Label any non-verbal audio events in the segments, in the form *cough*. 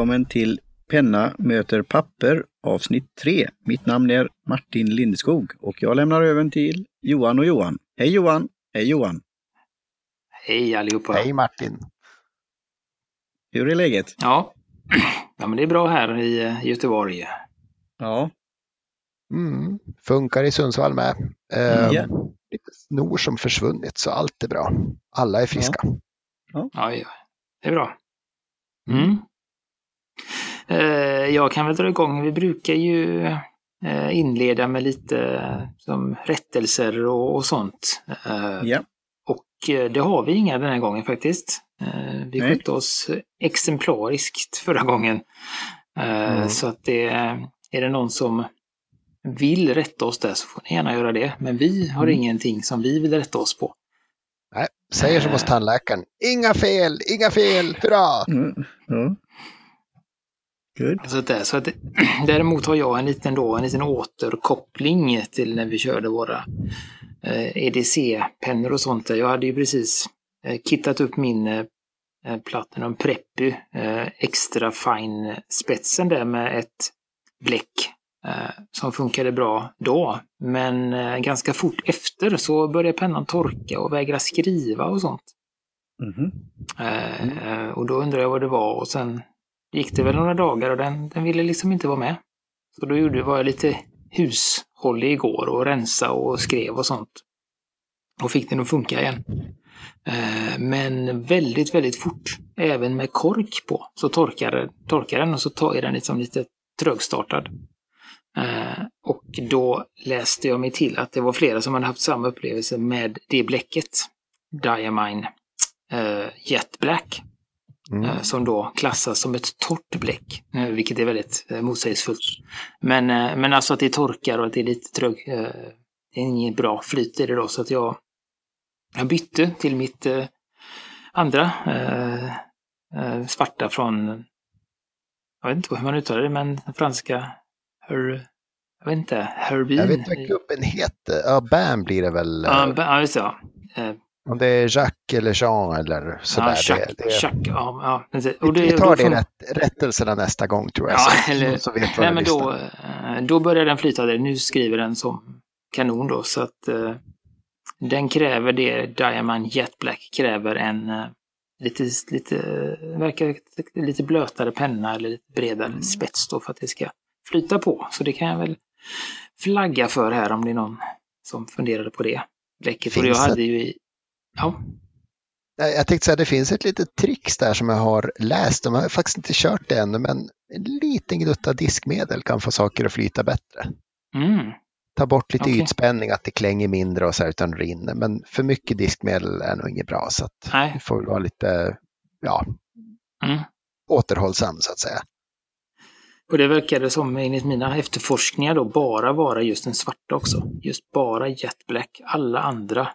Välkommen till Penna möter papper avsnitt 3. Mitt namn är Martin Lindskog och jag lämnar över till Johan och Johan. Hej Johan! Hej Johan! Hej allihopa! Hej Martin! Hur är läget? Ja, *clears throat* ja men det är bra här i eh, Göteborg. Ja. Mm, funkar i Sundsvall med. Eh, Ja. Lite snor som försvunnit så allt är bra. Alla är friska. Ja, ja. det är bra. Mm. Eh, jag kan väl dra igång. Vi brukar ju eh, inleda med lite eh, som rättelser och, och sånt. Ja. Och det har vi inga den här gången faktiskt. Vi skötte oss exemplariskt förra gången. Mm. Så att det är det någon som vill rätta oss där så får ni gärna göra det. Men vi har Mm. ingenting som vi vill rätta oss på. Nej, säger som hos tandläkaren. Inga fel, inga fel, hurra! Mm. Good. Så det, så att *clears throat* däremot har jag en liten, då, en liten återkoppling till när vi körde våra eh, EDC-pennor och sånt. där. Jag hade ju precis eh, kittat upp min eh, Platinum Preppy eh, extra fine spetsen där med ett bläck eh, som funkade bra då. Men eh, ganska fort efter så började pennan torka och vägra skriva och sånt. Mhm. Eh, eh, och då undrade jag vad det var och sen gick det väl några dagar och den, den ville liksom inte vara med. Så då gjorde, var jag lite hushållig igår och rensa och skrev och sånt. Och fick den att funka igen. Eh, men väldigt, väldigt fort, även med kork på, så torkar, torkar den och så tar- den liksom lite trögstartad. Eh, och då läste jag mig till att det var flera som hade haft samma upplevelse med det bläcket. Diamine eh, Jet Black. Mm. eh, som då klassas som ett torrt bläck, eh, vilket är väldigt eh, motsägelsefullt. Men, men alltså att det torkar och att det är lite trög, det är inget bra flyt i det då, så att jag, jag bytte till mitt andra svarta från, jag vet inte hur man uttalar det, men franska, her, jag vet inte, Herbin. Jag vet inte vad kuppen heter. Ja, Bam blir det väl. Ja, just det. Ja. Om det är Jacques eller Jean eller sådär. ja, Chuck, det, det, Chuck, ja, ja, precis. Och det- vi tar det fun- rätt, rättelserna nästa gång tror jag. Ja, så, eller- som vet Nej, men då, eh, då börjar den flyta där. Nu skriver den som kanon då, så att eh, den kräver det Diamond Jet Black kräver en eh, lite, lite, verkar lite blötare penna eller lite bredare Mm. spets då för att det ska flyta på. Så det kan jag väl flagga för här om det är någon som funderade på det. Bläcket. Och jag Finns hade ju i... Ja, Jag tänkte säga det finns ett litet tricks där som jag har läst. De har faktiskt inte kört det ännu, men en liten gnutta diskmedel kan få saker att flyta bättre. mm. Ta bort lite Okej. ytspänning, att det klänger mindre och så här utan rinner. Men för mycket diskmedel är nog inget bra. Så att Nej. vi får väl vara lite ja, Mm. återhållsam så att säga. Och det verkade som enligt mina efterforskningar då bara vara just den svarta också. Just bara Jet Black. Alla andra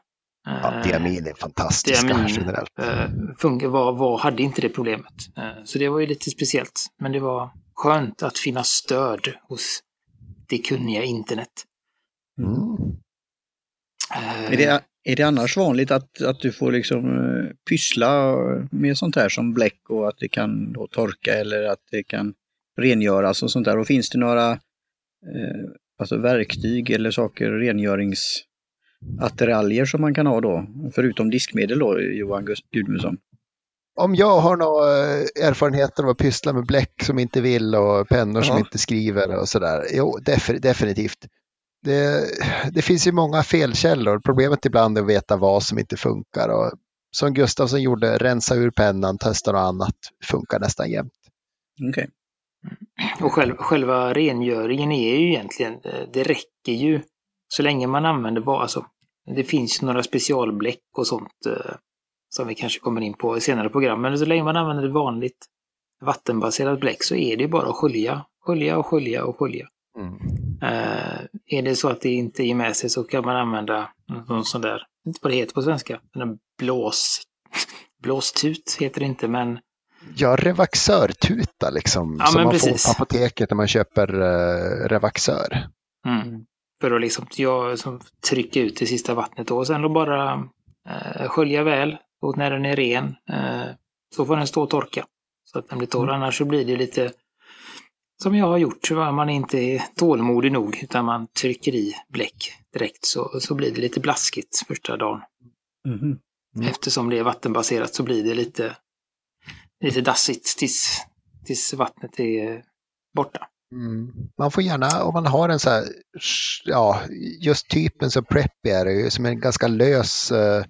Ja, eh, diamin är fantastiska diamin, generellt. eh, funkar, var, var, hade inte det problemet. Eh, så det var ju lite speciellt. Men det var skönt att finna stöd hos det kunniga internet. Mm. Eh, Är, det, är det annars vanligt att, att du får liksom pyssla med sånt här som bläck och att det kan då torka eller att det kan rengöras och sånt där? Och finns det några eh, alltså verktyg eller saker, rengöringsattiraljer som man kan ha då? Förutom diskmedel då, Johan Gudmundsson? Om jag har några eh, erfarenheter av att pyssla med bläck som inte vill och pennor som Ja. inte skriver och sådär. Jo, def- definitivt. Det, det finns ju många felkällor. Problemet ibland är att veta vad som inte funkar. Och som Gustafsson gjorde, rensa ur pennan, testa något annat. Funkar nästan jämt. Okej. Och själv, själva rengöringen är ju egentligen, eh, det räcker ju så länge man använder bara, alltså, det finns några specialbläck och sånt eh, som vi kanske kommer in på i senare program, men så länge man använder vanligt vattenbaserat bläck så är det bara att skölja, skölja och skölja och skölja. Eh, är det så att det inte ger med sig så kan man använda någon sån där, inte vad det heter på svenska, en blås, *laughs* blåstut heter det inte, men Ja, revaxörtuta liksom. Ja, som man precis. får på apoteket när man köper uh, revaxör. Mm. För att liksom jag, som trycka ut det sista vattnet då. och sen då bara eh, skölja väl. Och när den är ren eh, så får den stå och torka. Så att den blir torr. Annars så blir det lite som jag har gjort, så man inte är tålmodig nog utan man trycker i bläck direkt så, så blir det lite blaskigt första dagen. Mhm. Mm. Eftersom det är vattenbaserat så blir det lite, lite dassigt tills, tills vattnet är borta. Mm. Man får gärna, om man har en så här, ja, just typen som preppy är det ju, som en ganska lös, eh,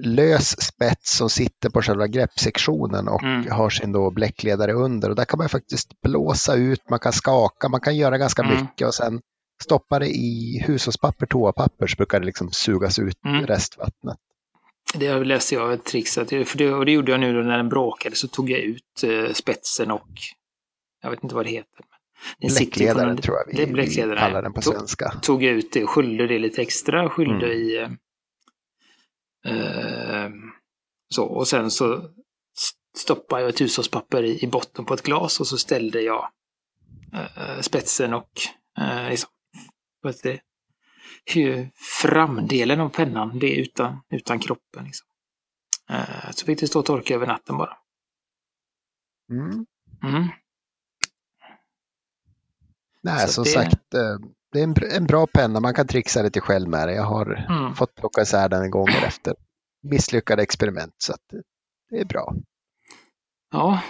lös spets som sitter på själva greppsektionen och Mm. har sin då bläckledare under. Och där kan man faktiskt blåsa ut, man kan skaka, man kan göra ganska Mm. mycket och sen stoppa det i hushållspapper, toapapper så brukar det liksom sugas ut Mm. restvattnet. Det läste jag ett trix, att, för det, och det gjorde jag nu när den brakade så tog jag ut eh, spetsen och jag vet inte vad det heter. Men Bläckledaren tror jag det vi, vi bläckledaren, kallar den på Tog- svenska. tog jag ut det, skyllde det lite extra, skyllde Mm. i... Eh, eh, så, och sen så stoppade jag ett hushållspapper i, i botten på ett glas och så ställde jag eh, spetsen och eh, liksom, vad heter det? Hur framdelen av pennan, det är utan, utan kroppen. Liksom. Eh, så fick det stå och torka över natten bara. Mm. Mm. Nej, Så som det- sagt, eh, det är en, br- en bra penna. Man kan trixa lite själv med det. Jag har Mm. fått plocka isär den gånger efter misslyckade experiment. Så det är bra. Ja,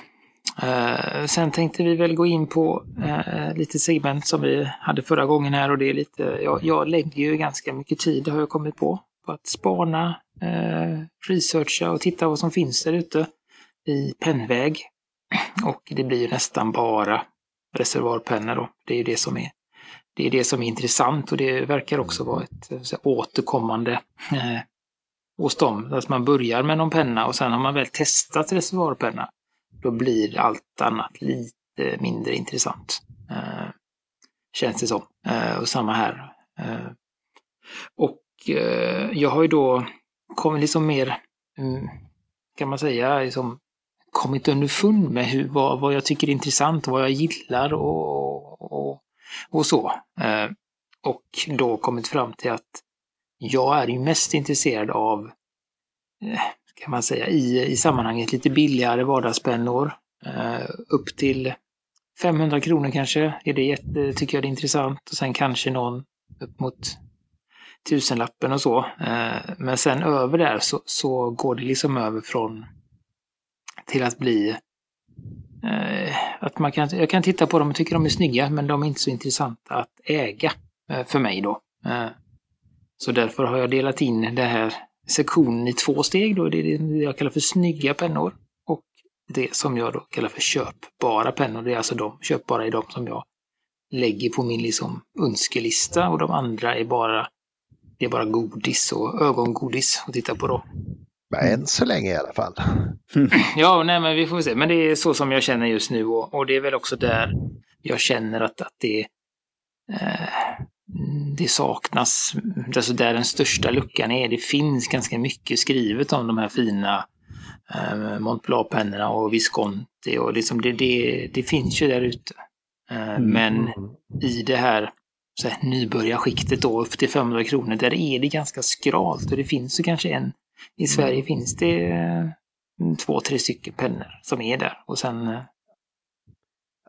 eh, sen tänkte vi väl gå in på eh, lite segment som vi hade förra gången här och det är lite, jag, jag lägger ju ganska mycket tid har jag kommit på, på att spana, eh, researcha och titta vad som finns där ute i pennväg. Och det blir ju nästan bara reservoarpennor då. Det är det som är det är det som är intressant och det verkar också vara ett så återkommande eh, hos dem. Att man börjar med någon penna och sen har man väl testat reservoarpenna då blir allt annat lite mindre intressant. Eh, känns det som. Eh, och samma här. Eh, och eh, jag har ju då kommit liksom mer, mm, kan man säga, liksom kommit underfund med hur, vad, vad jag tycker är intressant, vad jag gillar och, och, och så. Eh, och då kommit fram till att jag är ju mest intresserad av eh, kan man säga, i, i sammanhanget lite billigare vardagspennor. Eh, upp till 500 kronor kanske, är det jätte, tycker jag det är intressant. Och sen kanske någon upp mot tusenlappen och så. Eh, men sen över där så, så går det liksom över från till att bli eh, att man kan, jag kan titta på dem och tycker de är snygga, men de är inte så intressanta att äga eh, för mig då. Eh, så därför har jag delat in den här sektionen i två steg. Då. Det är det jag kallar för snygga pennor och det som jag då kallar för köpbara pennor. Det är alltså de köpbara är de som jag lägger på min liksom önskelista och de andra är bara det är bara godis och ögongodis att titta på då. Men än så länge i alla fall. *laughs* Ja, nej men vi får se. Men det är så som jag känner just nu och, och det är väl också där jag känner att, att det, eh, det saknas, alltså där den största luckan är. Det finns ganska mycket skrivet om de här fina eh, Montblanc-pennorna och Visconti och liksom det, det, det finns ju där ute. Eh, Mm. Men i det här, så här nybörjarskiktet då upp till 500 kronor, där är det ganska skralt och det finns ju kanske en i Sverige finns det eh, två, tre stycken pennor som är där. Och sen... eh,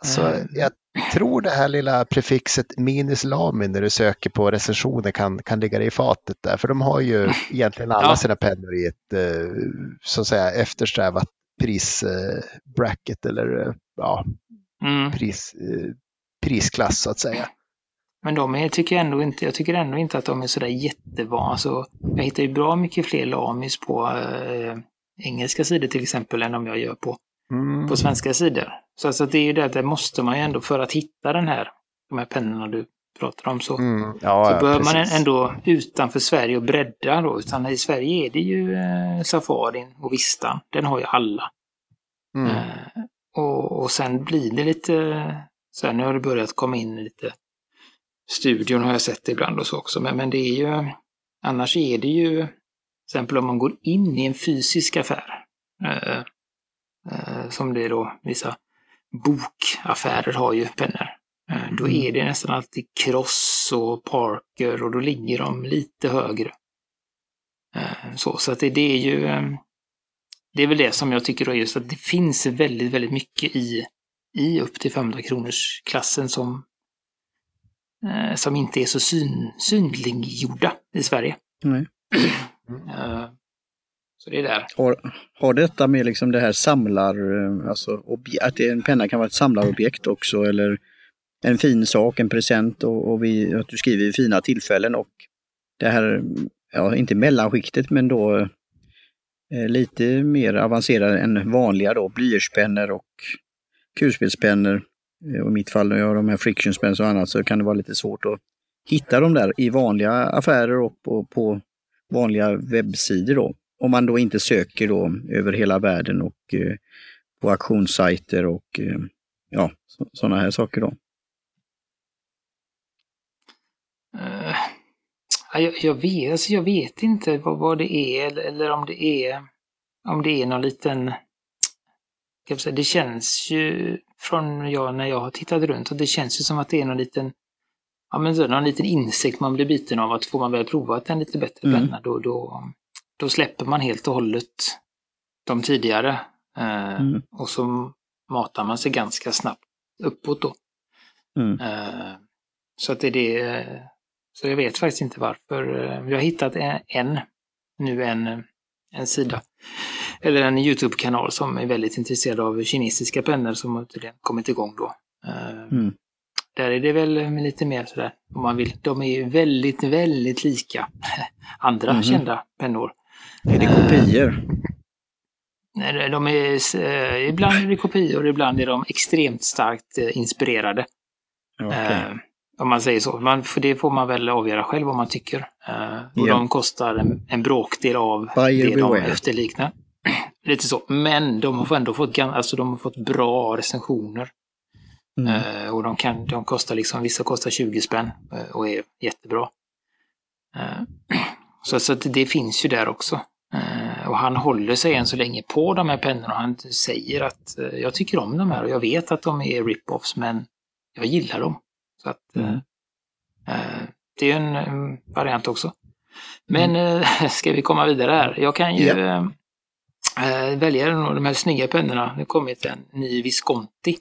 Så Mm. jag tror det här lilla prefixet minus lamin när du söker på recensioner kan, kan ligga i fatet där. För de har ju *laughs* egentligen alla sina pennor i ett eh, så att säga eftersträvat prisbracket eller eh, ja, Mm. pris, eh, prisklass så att säga. Men de är, tycker jag ändå inte, jag tycker ändå inte att de är sådär jättevana. Alltså, jag hittar ju bra mycket fler lamis på eh, engelska sidor till exempel än de jag gör på, Mm. på svenska sidor. Så alltså, det är ju det, där måste man ju ändå för att hitta den här, de här pennorna du pratar om så. Mm. Ja, Så ja, man precis. ändå utanför Sverige och bredda då. Utan i Sverige är det ju eh, Safarin och Vistan. Den har ju alla. Mm. Eh, och, och sen blir det lite, sen nu har det börjat komma in lite studion har jag sett ibland och så också. Men, men det är ju, annars är det ju, till exempel om man går in i en fysisk affär. Eh, eh, som det är då, vissa bokaffärer har ju pennor. Eh, då är det nästan alltid Cross och Parker och då ligger de lite högre. Eh, så så att det, det är ju, eh, det är väl det som jag tycker då just att det finns väldigt, väldigt mycket i, i upp till 500 kronors klassen som, eh, som inte är så syn, synliggjorda i Sverige. *clears throat* Eh, så det är där. Har, har detta med liksom det här samlar, eh, alltså att en penna kan vara ett samlarobjekt också eller en fin sak, en present och, och vi, att du skriver vid fina tillfällen och det här, ja inte mellanskiktet men då eh, lite mer avancerade än vanliga då, blyertspennor och kulspetspennor. Eh, och i mitt fall när jag har de här friction spänns och annat så kan det vara lite svårt att hitta dem där i vanliga affärer och på, på vanliga webbsidor då. Om man då inte söker då över hela världen och eh, på auktionssajter och eh, ja, sådana här saker då. Uh, jag, jag, vet, alltså jag vet inte vad, vad det är eller, eller om det är om det är någon liten... Jag säga, det känns ju från jag, när jag har tittat runt och det känns ju som att det är någon liten ja, men så, någon liten insekt man blir biten av att får man väl provat en lite bättre Mm. penna då, då, då släpper man helt och hållet de tidigare. Eh, Mm. Och så matar man sig ganska snabbt uppåt då. Mm. Eh, Så att det är det. Så jag vet faktiskt inte varför. Eh, Jag har hittat en, en nu en, en sida, eller en YouTube-kanal som är väldigt intresserad av kinesiska pennor som har tydligen kommit igång då. Eh, Mm. Där är det väl lite mer sådär, om man vill. De är ju väldigt, väldigt lika *laughs* andra Mhm. kända pennor. Är det kopior? Nej, De är, eh, ibland är det kopior, ibland är de extremt starkt eh, inspirerade. Eh, om man säger så. Man, för det får man väl avgöra själv vad man tycker. Eh, och Ja. de kostar en, en bråkdel av Buyer det de beware. efterliknar. *clears throat* Lite så. Men de har ändå fått, alltså, de har fått bra recensioner. Mm. Eh, och de, kan, de kostar liksom, vissa kostar 20 spänn eh, och är jättebra. Eh, *clears throat* så så att det finns ju där också. Och han håller sig än så länge på de här pennorna. Han säger att jag tycker om de här och jag vet att de är rip-offs men jag gillar dem. Så att, Mm. det är en, en variant också. Men eh, *laughs* ska vi komma vidare här? Jag kan ju Mm. Eh, välja några av de här snygga pennorna. Det har kommit en ny Visconti.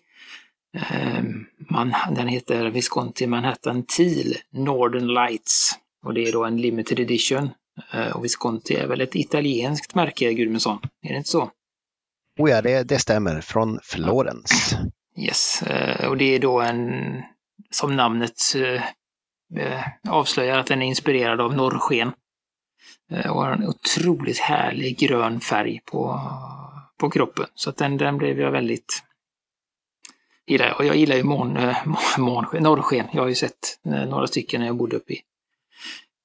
Eh, man, den heter Visconti Manhattan Teal Northern Lights. Och det är då en limited edition. Eh, och Visconti är väl ett italienskt märke, Gudmundsson? Är det inte så? Oh ja, det, det stämmer. Från Florens. Yes, eh, och det är då en, som namnet eh, eh, avslöjar, att den är inspirerad av norrsken. Eh, och har en otroligt härlig grön färg på, på kroppen. Så att den, den blev jag väldigt gillar. Och jag gillar ju mån, eh, *laughs* mån, månsken, norrsken. Jag har ju sett eh, några stycken när jag bodde uppe i,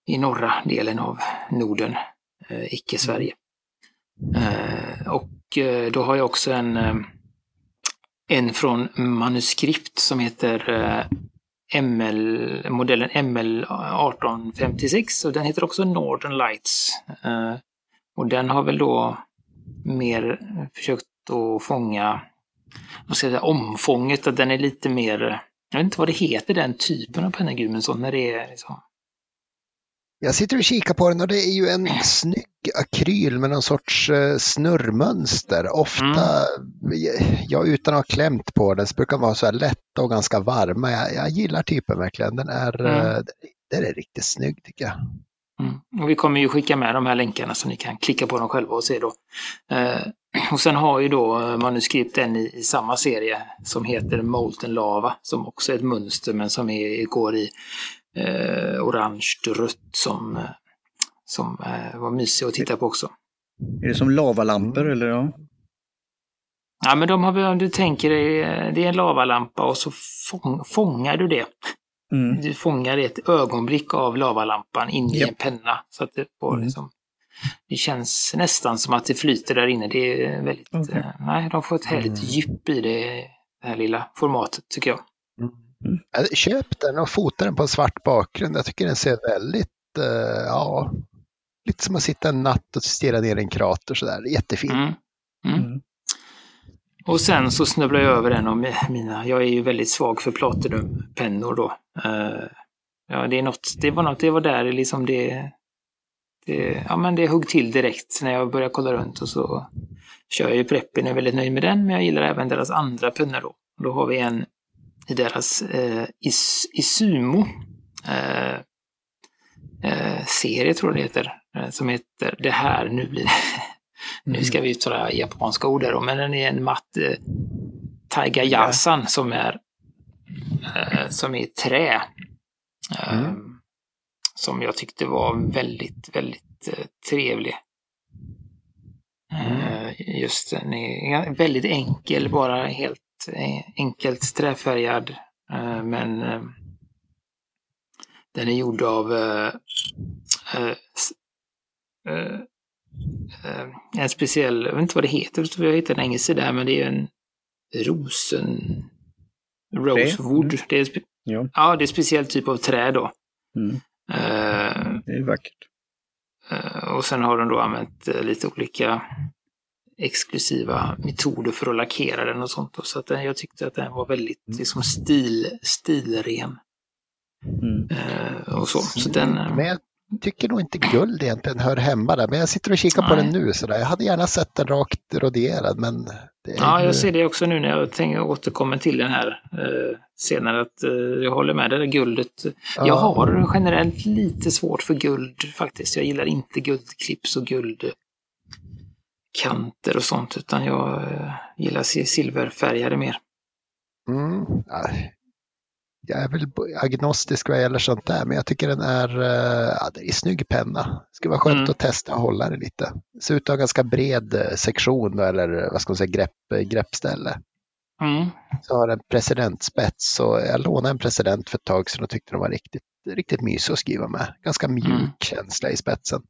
i norra delen av Norden, eh, icke-Sverige. Eh, och eh, då har jag också en en från manuskript som heter ML, modellen ML 1856 och den heter också Northern Lights. Eh, och den har väl då mer försökt att fånga, vad ska jag säga, omfånget, att den är lite mer, jag vet inte vad det heter den typen av pennagruvor, men så när det är liksom, jag sitter och kikar på den och det är ju en *clears throat* snygg akryl med någon sorts eh, snurrmönster. Ofta, ja, utan att ha klämt på den, så brukar vara så här lätta och ganska varma. Jag, jag gillar typen verkligen. Den är, Mm. eh, den är riktigt snygg tycker jag. Mm. Och vi kommer ju skicka med de här länkarna så ni kan klicka på dem själva och se då. Eh, *clears throat* och sen har ju då eh, manuskript en i, i samma serie som heter Molten Lava som också är ett mönster men som är, går i eh, orange rött som, eh, som eh, var mysig att titta på också. Är det som lavalampor eller? Ja? Ja men de har om du tänker dig, eh, det är en lavalampa och så fång, fångar du det. Mm. Du fångar ett ögonblick av lavalampan in i Japp. en penna. Så att det, får Mm. liksom, det känns nästan som att det flyter där inne. Det är väldigt, Okej. eh, nej, de får ett härligt Mm. djup i det, det här lilla formatet tycker jag. Eh, Köp den och fota den på en svart bakgrund. Jag tycker den ser väldigt, eh, ja, lite som att sitta en natt och stirra ner i en krater sådär. Jättefin. Mm. Mm. Mm. Och sen så snubblar jag över en av mina, jag är ju väldigt svag för Platinum-pennor då. Eh, ja, det är något, det var något, det var där liksom det, det, ja, men det högg till direkt när jag började kolla runt och så kör jag ju Preppin och är väldigt nöjd med den, men jag gillar även deras andra pennor då. Då har vi en i deras eh, Is Isumo eh, eh, serie, tror jag det heter, eh, som heter Det här, nu blir det *laughs* Nu ska vi uttala japanska ord där, men den är en matt eh, Taiga Yasan som är eh, som är trä. Eh, Mm. Som jag tyckte var väldigt, väldigt trevlig. Eh, just den är väldigt enkel, bara helt enkelt träfärgad. Eh, men eh, den är gjord av eh, eh, eh, eh, en speciell, jag vet inte vad det heter, jag hittade en engelsk sida men det är en rosen... Rosewood. Det är, Ja. ja, det är en speciell typ av trä då. Mm. Eh, Det är vackert. Eh, Och sen har de då använt eh, lite olika exklusiva metoder för att lackera den och sånt. Så att jag tyckte att den var väldigt liksom stil, stilren. Mm. Eh, och så. så den, eh, Men jag tycker nog inte guld egentligen hör hemma där. Men jag sitter och kikar på Nej. den nu. Så där. Jag hade gärna sett den rakt roderad. Men ja, ju... jag ser det också nu när jag tänker återkommer till den här eh, senare. Att, eh, jag håller med det där guldet. Jag Ja. har generellt lite svårt för guld faktiskt. Jag gillar inte guldklips och guldkanter och sånt. Utan jag eh, gillar si- silverfärgade mer. Mm. ja, Jag är väl agnostisk vad gäller sånt där, men jag tycker den är, eh, ja, det är snygg penna. Det skulle vara skönt Mm. att testa och hålla den lite. Det ser ut att ha ganska bred eh, sektion eller vad ska man säga, grepp, greppställe. Mm. Så har den presidentspets och jag lånade en president för ett tag sedan och tyckte den var riktigt, riktigt mysig att skriva med. Ganska mjuk Mm. känsla i spetsen.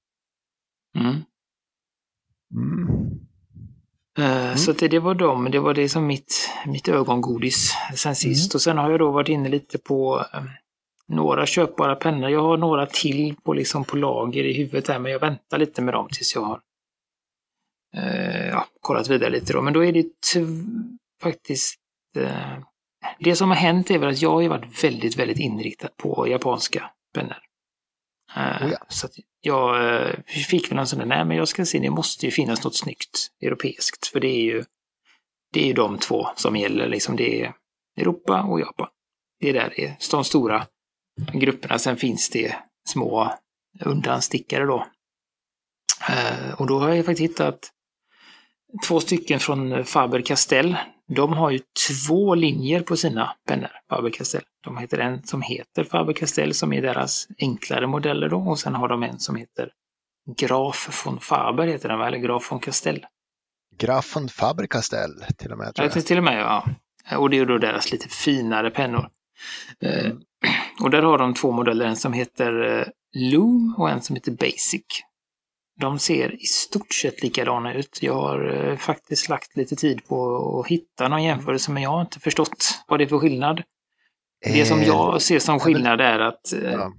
Mm. Mm. Eh, Så att det, det var dem, det var det som mitt, mitt ögongodis sen sist. Mm. Och sen har jag då varit inne lite på eh, några köpbara pennor. Jag har några till på, liksom på lager i huvudet här, men jag väntar lite med dem tills jag har eh, ja, kollat vidare lite då. Men då är det faktiskt eh, det som har hänt är väl att jag har varit väldigt, väldigt inriktad på japanska pennor. Oh ja. Eh, så att jag eh, fick väl en sån där, nej men jag ska se, det måste ju finnas något snyggt europeiskt. För det är ju det är ju de två som gäller, liksom det är Europa och Japan. Det är där det är de stora grupperna. Sen finns det små undanstickare då. Eh, och då har jag faktiskt hittat två stycken från Faber-Castell. De har ju två linjer på sina pennor, Faber-Castell. De heter en som heter Faber-Castell som är deras enklare modeller då och sen har de en som heter Graf von Faber heter den va? Eller Graf von Castell. Graf von Faber-Castell till och med. Tror Ja, jag. det till och med, ja. Och det är då deras lite finare pennor. Eh, Mm. Och där har de två modeller, en som heter eh, Loom och en som heter Basic. De ser i stort sett likadana ut. Jag har eh, faktiskt lagt lite tid på att hitta någon jämförelse, men jag har inte förstått vad det är för skillnad. Det som Eh, jag ser som skillnad är att eh,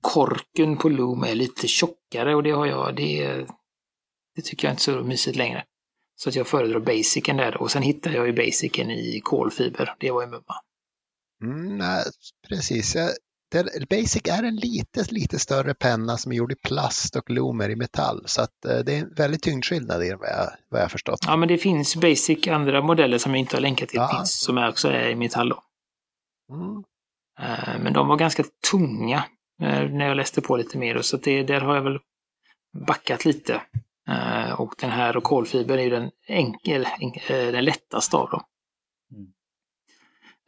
korken på Loom är lite tjockare och det har jag, det, det tycker jag inte är så mysigt längre. Så att jag föredrar Basicen där och sen hittar jag ju Basicen i kolfiber. Det var ju mumma. Mm, nej, precis. Jag, det, Basic är en lite, lite större penna som är gjord i plast och loomer i metall. Så att, eh, det är en väldigt tyngdskillnad i vad jag, vad jag förstått. Ja, men det finns Basic andra modeller som jag inte har länkat till, Ja. finns, som är också är i metall då. Mm. Eh, Men de var ganska tunga eh, när jag läste på lite mer. Så det, där har jag väl backat lite. Och den här och kolfiber är ju den, enkel, enk- den lättaste av dem.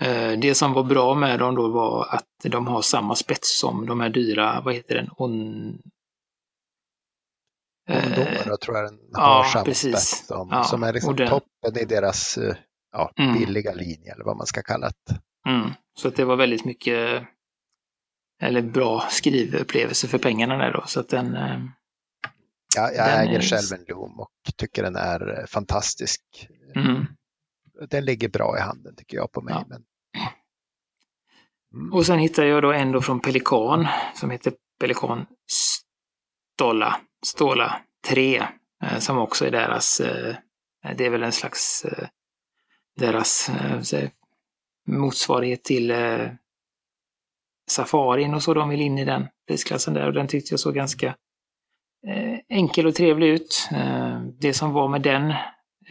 Eh, Det som var bra med dem då var att de har samma spets som de här dyra, vad heter den, On... Eh, Ondora tror jag den ja, har samma precis. spets som, Ja, som är liksom den- toppen i deras eh, ja, Mm. billiga linje eller vad man ska kalla det. Mm. Så att det var väldigt mycket, eller bra skrivupplevelse för pengarna där då. Så att den, eh, Jag, äger är- själv en Loom och tycker den är eh, fantastisk. mm. Den ligger bra i handen tycker jag på mig. Ja. Men... Mm. Och sen hittade jag då en då från Pelikan som heter Pelikan Stola, Stola 3. eh, Som också är deras, eh, det är väl en slags eh, deras motsvarighet till Safarin och så. De vill in i den prisklassen där och den tyckte jag såg ganska enkel och trevlig ut. Det som var med den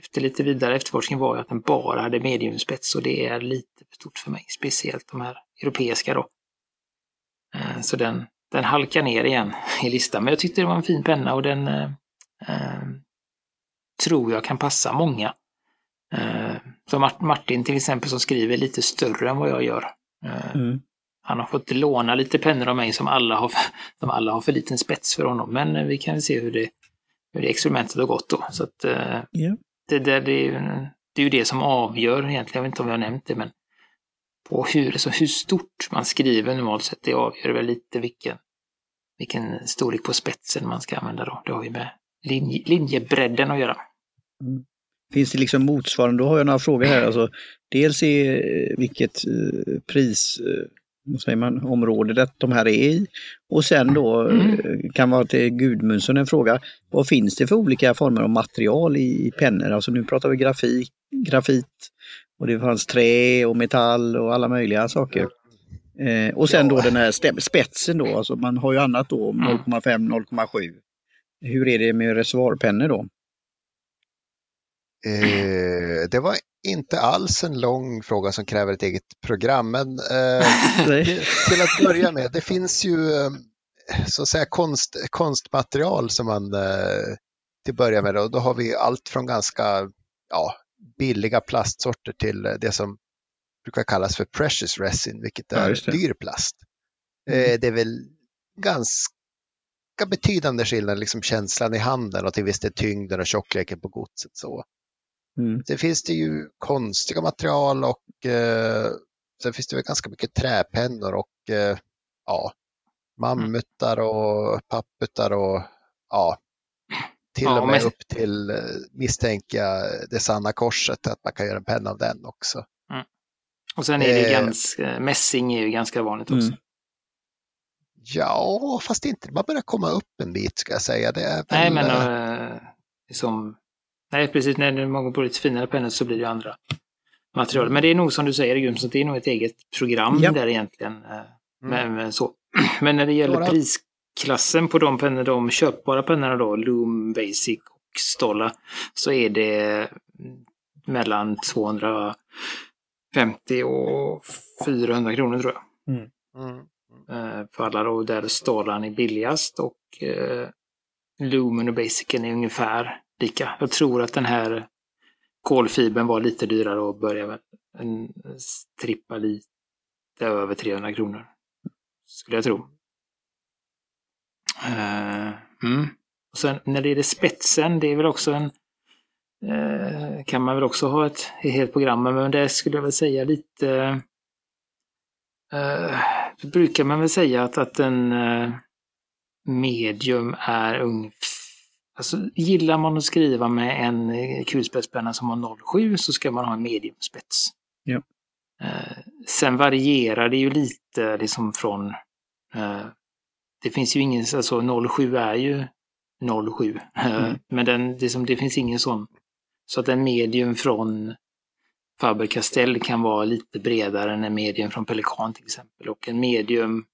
efter lite vidare efterforskning var ju att den bara hade mediumspets och det är lite för stort för mig. Speciellt de här europeiska då. Eh, så den, den halkar ner igen i listan. Men jag tyckte det var en fin penna och den eh, eh tror jag kan passa många. Eh, som Martin till exempel som skriver lite större än vad jag gör. Eh, mm. Han har fått låna lite pennor av mig som alla har, *laughs* som alla har för liten spets för honom. Men eh, vi kan se hur det, hur det experimentet har gått då. Så att, yeah det, det, det, är ju, det är ju det som avgör egentligen, jag vet inte om jag har nämnt det, men på hur, alltså hur stort man skriver normalt sett, det avgör väl lite vilken, vilken storlek på spetsen man ska använda då. Det har ju med linje, linjebredden att göra. Mm. Finns det liksom motsvarande, då har jag några frågor här. Alltså, dels i eh, vilket eh, pris, eh, säger man, område det, de här är i. Och sen då mm. Kan vara till Gudmundsson en fråga. Vad finns det för olika former av material i, i pennor? Alltså nu pratar vi grafik, grafit och det fanns trä och metall och alla möjliga saker. Eh, och sen ja. då den här spetsen då, alltså man har ju annat då, 0,5, 0,7. Hur är det med reservoarpennor då? Eh, det var inte alls en lång fråga som kräver ett eget program, men eh, *laughs* till att börja med, det finns ju eh, så att säga konst, konstmaterial som man eh, till börja med, och då har vi allt från ganska ja, billiga plastsorter till det som brukar kallas för precious resin, vilket är ja, dyr plast. Mm. Eh, det är väl ganska betydande skillnad, liksom känslan i handen och till viss del tyngden och tjockleken på godset. Så. Mm. Sen finns det ju konstiga material och eh, sen finns det väl ganska mycket träpennor och eh, ja, mammutar och papputar och ja, till ja, och med men... upp till eh, misstänker jag det sanna korset, att man kan göra en penna av den också. Mm. Och sen är det eh, ganska, mässing är ju ganska vanligt också. Mm. Ja, fast inte, man börjar komma upp en bit ska jag säga. Det är väl, Nej, men äh, som Nej, precis. När man går på lite finare pennor så blir det andra material. Men det är nog som du säger, Gumsson, det är nog ett eget program ja. där egentligen. Eh, mm. Men, så. *clears throat* Men när det gäller Bara... prisklassen på de pennor, de köpbara pennorna då, Loom Basic och Stolla, så är det mellan 250 och 400 kronor tror jag. Mm. Mm. Eh, för alla då, där Stollan är billigast och eh, Lumen och Basicen är ungefär lika. Jag tror att den här kolfibern var lite dyrare och började en strippa lite över 300 kronor. Skulle jag tro. Uh, mm. och sen när det gäller spetsen, det är väl också en uh, kan man väl också ha ett, ett helt program men det skulle jag väl säga lite uh, brukar man väl säga att, att en medium är ungefär Alltså, gillar man att skriva med en eh, kulspetspenna som har 07 så ska man ha en mediumspets. Ja. Eh, sen varierar det ju lite liksom från... Eh, det finns ju ingen, alltså 07 är ju 07. Eh, mm. Men den, det, som, det finns ingen sån. Så att en medium från Faber-Castell kan vara lite bredare än en medium från Pelikan till exempel. Och en medium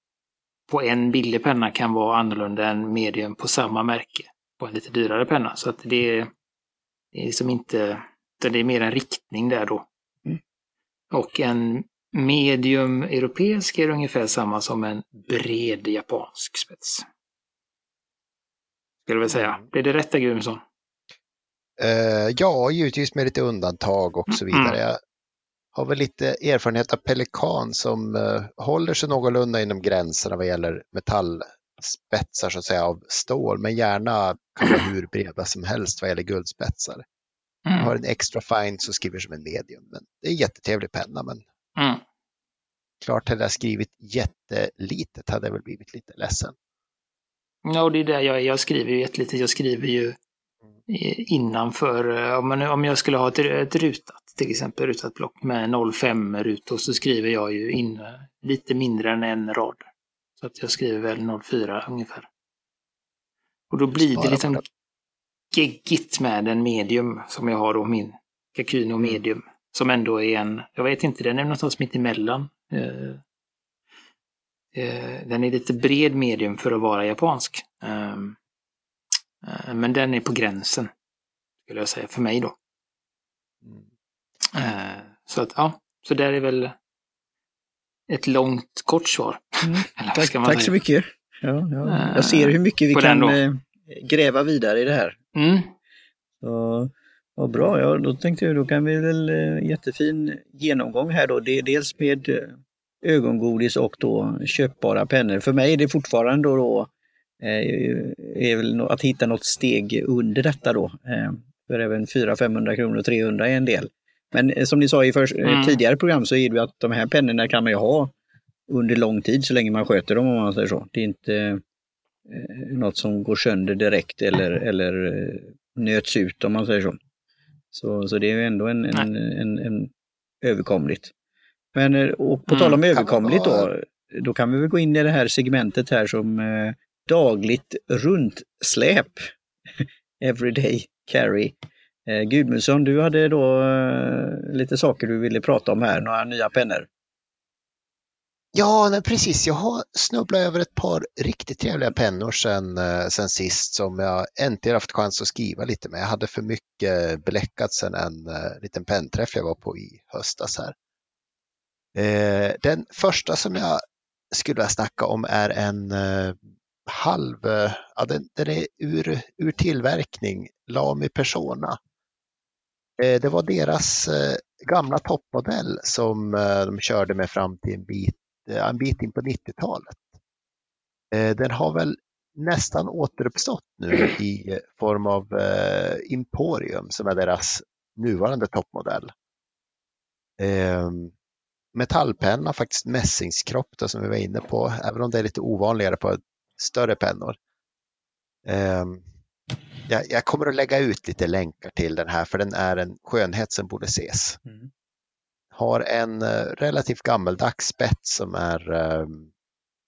på en billig penna kan vara annorlunda än medium på samma märke på en lite dyrare penna. Så att det är, det är liksom inte, det är mer en riktning där då. Mm. Och en medium europeisk är ungefär samma som en bred japansk spets. Skulle jag väl säga. Mm. Blir det rätta Gudmundsson? Uh, ja, givetvis med lite undantag och så vidare. Mm. Jag har väl lite erfarenhet av Pelikan som uh, håller sig någorlunda inom gränserna vad gäller metall spetsar så att säga av stål, men gärna kan vara hur breda som helst vad gäller guldspetsar. Mm. Jag har en extra fine så skriver som en medium, men det är en jättetrevlig penna. Men mm. klart hade jag skrivit jättelitet hade jag väl blivit lite ledsen. Ja, och det är det jag, jag skriver ju jättelitet. Jag skriver ju innanför, eh, om, man, om jag skulle ha ett, ett rutat, till exempel rutat block med 0,5 rutor så skriver jag ju in lite mindre än en rad. Så att jag skriver väl 04 ungefär. Och då blir det liksom geggigt med en medium som jag har då, min Kakuno mm. medium. Som ändå är en, jag vet inte, den är någonstans mitt emellan. Uh, uh, den är lite bred medium för att vara japansk. Um, Eh, Men den är på gränsen, skulle jag säga, för mig då. Mm. Eh, Så att, ja, så där är väl ett långt, kort svar. Mm. *laughs* Vad Tack, tack så mycket. Ja, ja. Eh, Jag ser hur mycket vi på kan eh, gräva vidare i det här. Mm. Så, ja, bra, ja, då tänkte jag då kan vi väl eh, jättefin genomgång här då. Det är dels med ögongodis och då köpbara pennor. För mig är det fortfarande då, då är väl att hitta något steg under detta då. För även 400-500 kronor och 300 är en del. Men eh, som ni sa i för, eh, Mm. tidigare program så är det ju att de här pennorna kan man ju ha under lång tid så länge man sköter dem om man säger så. Det är inte eh, något som går sönder direkt eller, eller eh, nöts ut om man säger så. Så, så det är ju ändå en, en, en, en överkomligt. Men och på Mm, tal om överkomligt då, då kan vi väl gå in i det här segmentet här som eh, dagligt runtsläp. *laughs* Everyday carry. Eh, Gudmundsson, du hade då eh, lite saker du ville prata om här, några nya pennor. Ja, nej, precis. Jag har snubblat över ett par riktigt trevliga pennor sen, eh, sen sist som jag äntligen haft chans att skriva lite med. Jag hade för mycket bläckat sen en uh, liten pennträff jag var på i höstas här. Eh, den första som jag skulle vilja snacka om är en eh, halv, eh, ja, den, den är ur, ur tillverkning, Lami Persona. Eh, det var deras eh, gamla toppmodell som eh, de körde med fram till en bit en bit in på 90-talet. Den har väl nästan återuppstått nu i form av Imporium Emporium som är deras nuvarande toppmodell. Metallpenna, faktiskt mässingskropp då, som vi var inne på, även om det är lite ovanligare på större pennor. Jag, jag kommer att lägga ut lite länkar till den här för den är en skönhet som borde ses har en eh, relativt gammeldags spets som är eh,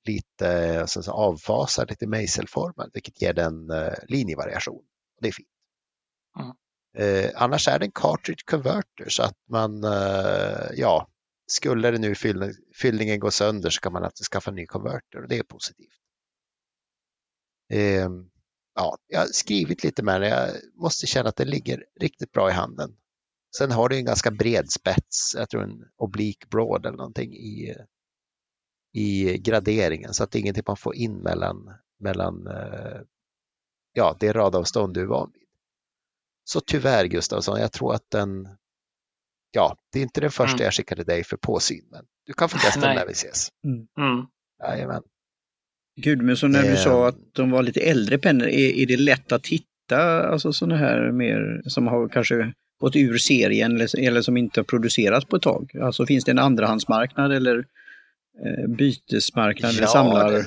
lite alltså, så avfasad, lite mejselformad, vilket ger den eh, linjevariation. Det är fint. Mm. Eh, annars är det en cartridge converter så att man, eh, ja, skulle det nu fyll, fyllningen gå sönder så kan man alltid skaffa en ny converter och det är positivt. Eh, ja, jag har skrivit lite med den, jag måste känna att den ligger riktigt bra i handen. Sen har du en ganska bred spets, jag tror en oblique broad eller någonting i, i graderingen så att det är ingenting man får in mellan, mellan eh, ja, det radavstånd du är van vid. Så tyvärr Gustavsson, jag tror att den, ja, det är inte den första Mm. jag skickar till dig för påsyn, men du kan få testa den när vi ses. Mm. Jajamän. Gudmundsson, när du Eh. sa att de var lite äldre pennor, är, är det lätt att hitta alltså sådana här mer som har kanske gått ur serien eller, eller som inte har producerats på ett tag? Alltså finns det en andrahandsmarknad eller eh, bytesmarknad eller Ja, samlar? det-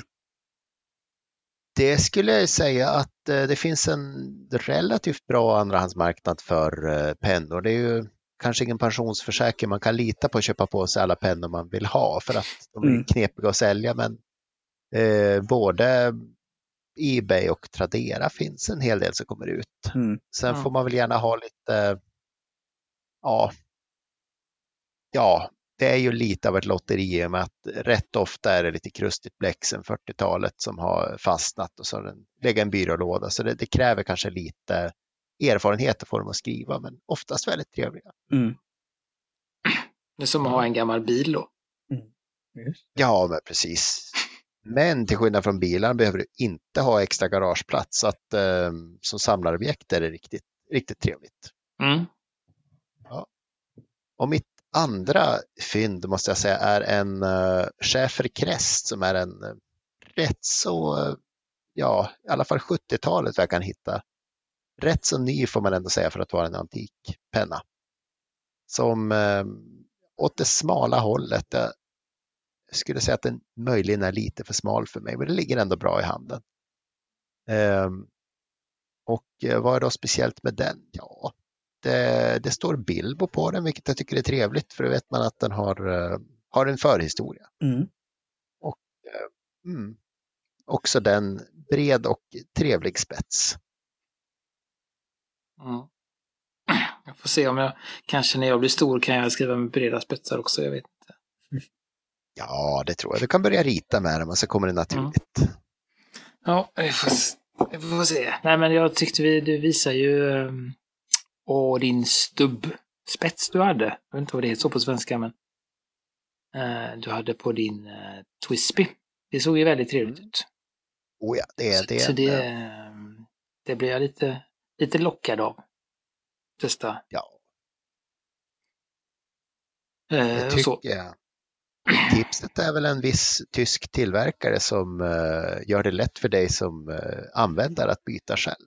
Det skulle jag säga att eh, det finns en relativt bra andrahandsmarknad för eh, pennor. Det är ju kanske ingen pensionsförsäkring man kan lita på att köpa på sig alla pennor man vill ha för att de är Mm. knepiga att sälja. Men eh, både Ebay och Tradera finns en hel del som kommer ut. Mm. Sen Ja. får man väl gärna ha lite, ja, ja, det är ju lite av ett lotteri i och med att rätt ofta är det lite krustigt bläck sedan 40-talet som har fastnat och så har den legat i en byrålåda. Så det, det kräver kanske lite erfarenhet att få dem att skriva, men oftast väldigt trevliga. Mm. Det är som att ha en gammal bil då. Ja, men precis. Men till skillnad från bilar behöver du inte ha extra garageplats, så att eh, som samlarobjekt är det riktigt, riktigt trevligt. Mm. Och mitt andra fynd måste jag säga är en uh, Schäfer Crest som är en eh, rätt så, eh, ja, i alla fall 70-talet vad jag kan hitta. Rätt så ny får man ändå säga för att vara en antik penna. Som uh, åt det smala hållet. Jag skulle säga att den möjligen är lite för smal för mig, men det ligger ändå bra i handen. Ehm, och eh, vad är då speciellt med den? Ja, det, det står Bilbo på den, vilket jag tycker är trevligt, för då vet man att den har, eh, har en förhistoria. Mm. Mm. Också den bred och trevlig spets. Mm. Jag får se om jag, kanske när jag blir stor kan jag skriva med breda spetsar också, jag vet inte. Ja, det tror jag. Du kan börja rita med den och så kommer det naturligt. Ja, vi får Vi får se. Nej, men jag tyckte vi, du visar ju och din stubbspets du hade. Jag vet inte vad det heter så på svenska, men uh, du hade på din uh, Twispy. Det såg ju väldigt trevligt ut. Oh ja, det är det. Så det, um, det blir jag lite, lite lockad av. Testa. Ja. Uh, Det så. tycker jag. Tipset är väl en viss tysk tillverkare som eh, gör det lätt för dig som eh, användare att byta själv.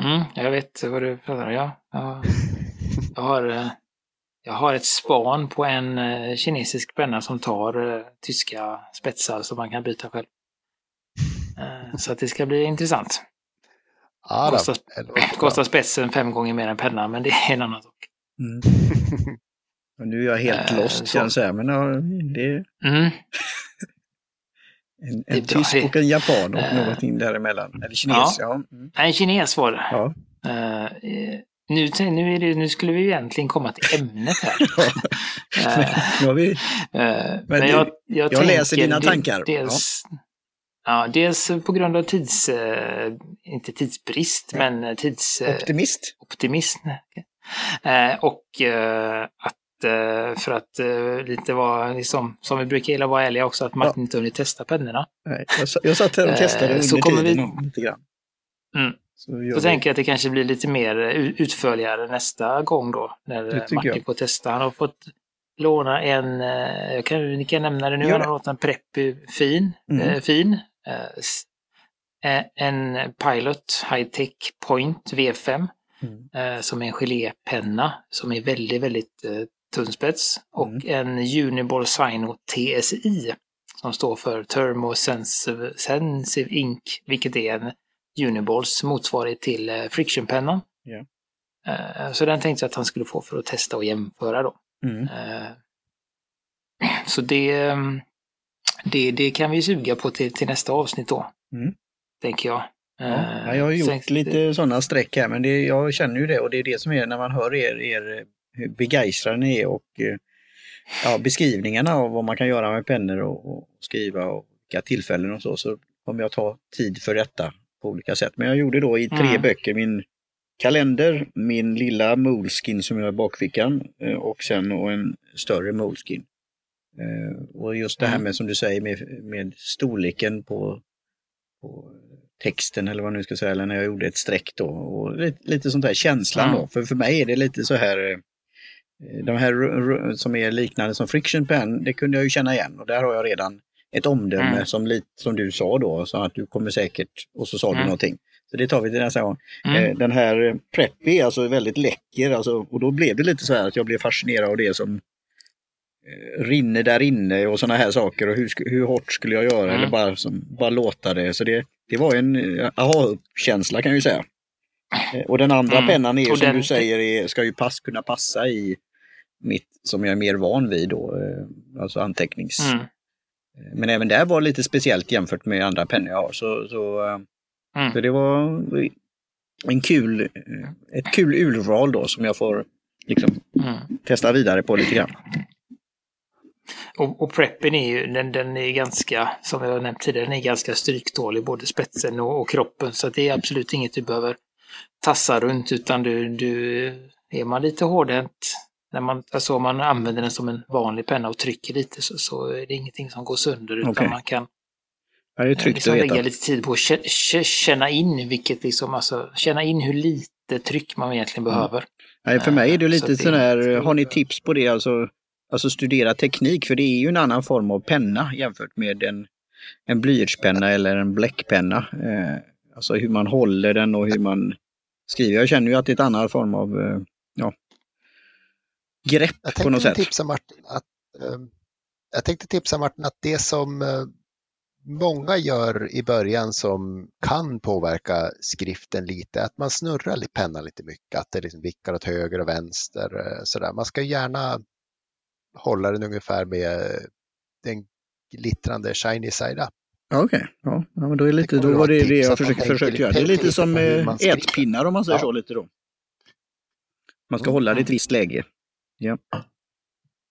Mm, jag vet vad du pratar om. Ja, ja. Jag har, eh, jag har ett span på en kinesisk penna som tar tyska spetsar som man kan byta själv. Så att det ska bli intressant. Ja, Kostar, kostar spetsen fem gånger mer än pennan, men det är en annan sak. Mm. *laughs* Och nu är jag helt Eh, lost så. jag säga, men ja, det Mm. en, en tysk och en japan och Eh. någonting däremellan. Eller kines, ja. Mm. En kines var det. ja. Eh, nu, nu, är det, nu skulle vi egentligen komma till ämnet här. *laughs* Men, har vi, Men du, jag, jag, jag läser dina tankar. Dels, ja. dels på grund av tids... inte tidsbrist, Ja. men tidsoptimism. optimist. Eh, och att för att eh, lite vara, liksom, som vi brukar gilla vara ärliga också, att Martin inte hunnit testa pennorna. Nej, jag, sa- jag satt här och Eh, testade under så kommer tiden vi- lite grann. Mm. Så Så tänker jag att det kanske blir lite mer u- utförligare nästa gång då, när eh, Martin jag. får testa. Han har fått låna en, eh, jag kan, ni kan nämna det nu, han har lånat en Preppy fin, Mm. eh, fin. Eh, eh, en Pilot High Tech Point V5 Mm. eh, som är en gelépenna som är väldigt, väldigt eh, tunn spets. Och Mm. en Uniball Sino TSI som står för Thermosensive Sensive Ink, vilket är en Uniballs motsvarighet till eh, Frictionpennan. Eh, så den tänkte jag att han skulle få för att testa och jämföra då. Mm. Eh, så det, mm, det, det kan vi suga på till, till nästa avsnitt då. Mm. Tänker jag. Ja, Eh, ja, jag har gjort sen- lite sådana streck här, men det, jag känner ju det och det är det som är när man hör er, er hur begeistrade ni är och eh, ja, beskrivningarna av vad man kan göra med pennor och, och skriva och vilka tillfällen och så, så kommer jag ta tid för detta på olika sätt. Men jag gjorde då i tre Mm. böcker min kalender, min lilla Moleskin som jag har i bakfickan eh, och sen och en större Moleskin. Eh, Och just det här Mm. med som du säger med, med storleken på, på texten eller vad man nu ska säga, eller när jag gjorde ett streck då. Och lite, lite sånt där känslan Mm. då. För för mig är det lite så här, de här som är liknande som Friction Pen, det kunde jag ju känna igen och där har jag redan ett omdöme Mm. som, lite, som du sa då, så att du kommer säkert, och så sa du Mm. någonting. Så det tar vi till nästa gång. Mm. Eh, Den här eh, Preppy är alltså väldigt läcker alltså, och då blev det lite så här att jag blev fascinerad av det som eh, rinner där inne och sådana här saker och hur, hur hårt skulle jag göra Mm. eller bara, som, bara låta det. Så det, det var en eh, aha-känsla kan jag ju säga. Eh, Och den andra Mm. pennan är Och som den- du säger är, ska ju pass, kunna passa i mitt som jag är mer van vid då, eh, alltså antecknings... Mm. Eh, Men även där var lite speciellt jämfört med andra pennor jag har. Så, så, eh, Mm. så det var en kul, ett kul urval då som jag får liksom Mm. testa vidare på lite grann. Och, och preppen är ju, den, den är ganska, som jag nämnt tidigare, den är ganska stryktålig, både spetsen och, och kroppen. Så det är absolut inget du behöver tassa runt, utan du, du är man lite hårdhänt, när man, alltså man använder den som en vanlig penna och trycker lite så, så är det ingenting som går sönder, utan Okej. man kan Ja, det är eh, tryggt liksom lägga lite tid på att kä- kä- känna in vilket liksom, alltså känna in hur lite tryck man egentligen Mm. behöver. Nej, för mig är det Så lite det är sådär, inte- har ni tips på det? Alltså, alltså studera teknik, för det är ju en annan form av penna jämfört med en, en blyertspenna eller en bläckpenna. Eh, alltså hur man håller den och hur man skriver. Jag känner ju att det är ett annat form av eh, ja, grepp Jag på något tänkte sätt. tipsa Martin att, eh, jag tänkte tipsa Martin att det som eh, många gör i början som kan påverka skriften lite, att man snurrar pennan lite mycket, att det liksom vickar åt höger och vänster. eh, Sådär. Man ska gärna hålla den ungefär med den glittrande shiny side up. Ja, Okej, ja, ja, men då, är lite, Det då var det det jag försökte lite- göra. Det är lite som eh, ätpinnar om man säger Ja. så lite då. Man ska Mm. hålla det i ett visst läge. Ja,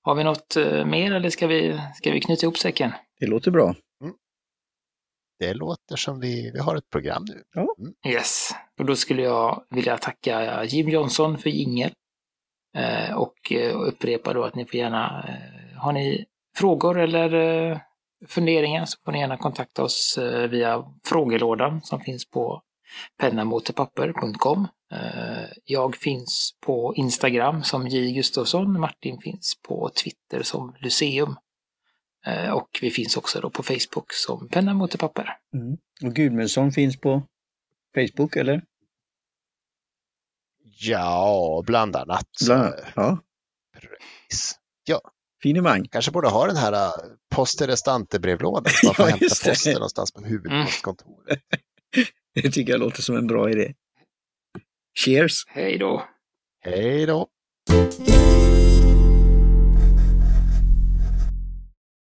Har vi något eh, mer eller ska vi, ska vi knyta ihop säcken? det låter bra. det låter som vi, vi har ett program nu. Yes. Och då skulle jag vilja tacka Jim Johnson för jingel. Eh, och eh, upprepa då att ni får gärna, eh, har ni frågor eller eh, funderingar så får ni gärna kontakta oss via frågelådan som finns på pennamotepapper.com. Eh, jag finns på Instagram som J Gustafsson, Martin finns på Twitter som Luceum. Eh, och vi finns också då på Facebook som Penna mot papper. Mm. Och Gudmundsson finns på Facebook eller? Ja, bland annat. Bland annat. Ja, Precis. Ja, finemang. kanske borde ha den här äh, poste restante-brevlådan så *laughs* man får Ja, hämta posten någonstans på huvudpostkontoret. *laughs* *laughs* Det tycker jag låter som en bra idé. Cheers! Hej då! Hej då!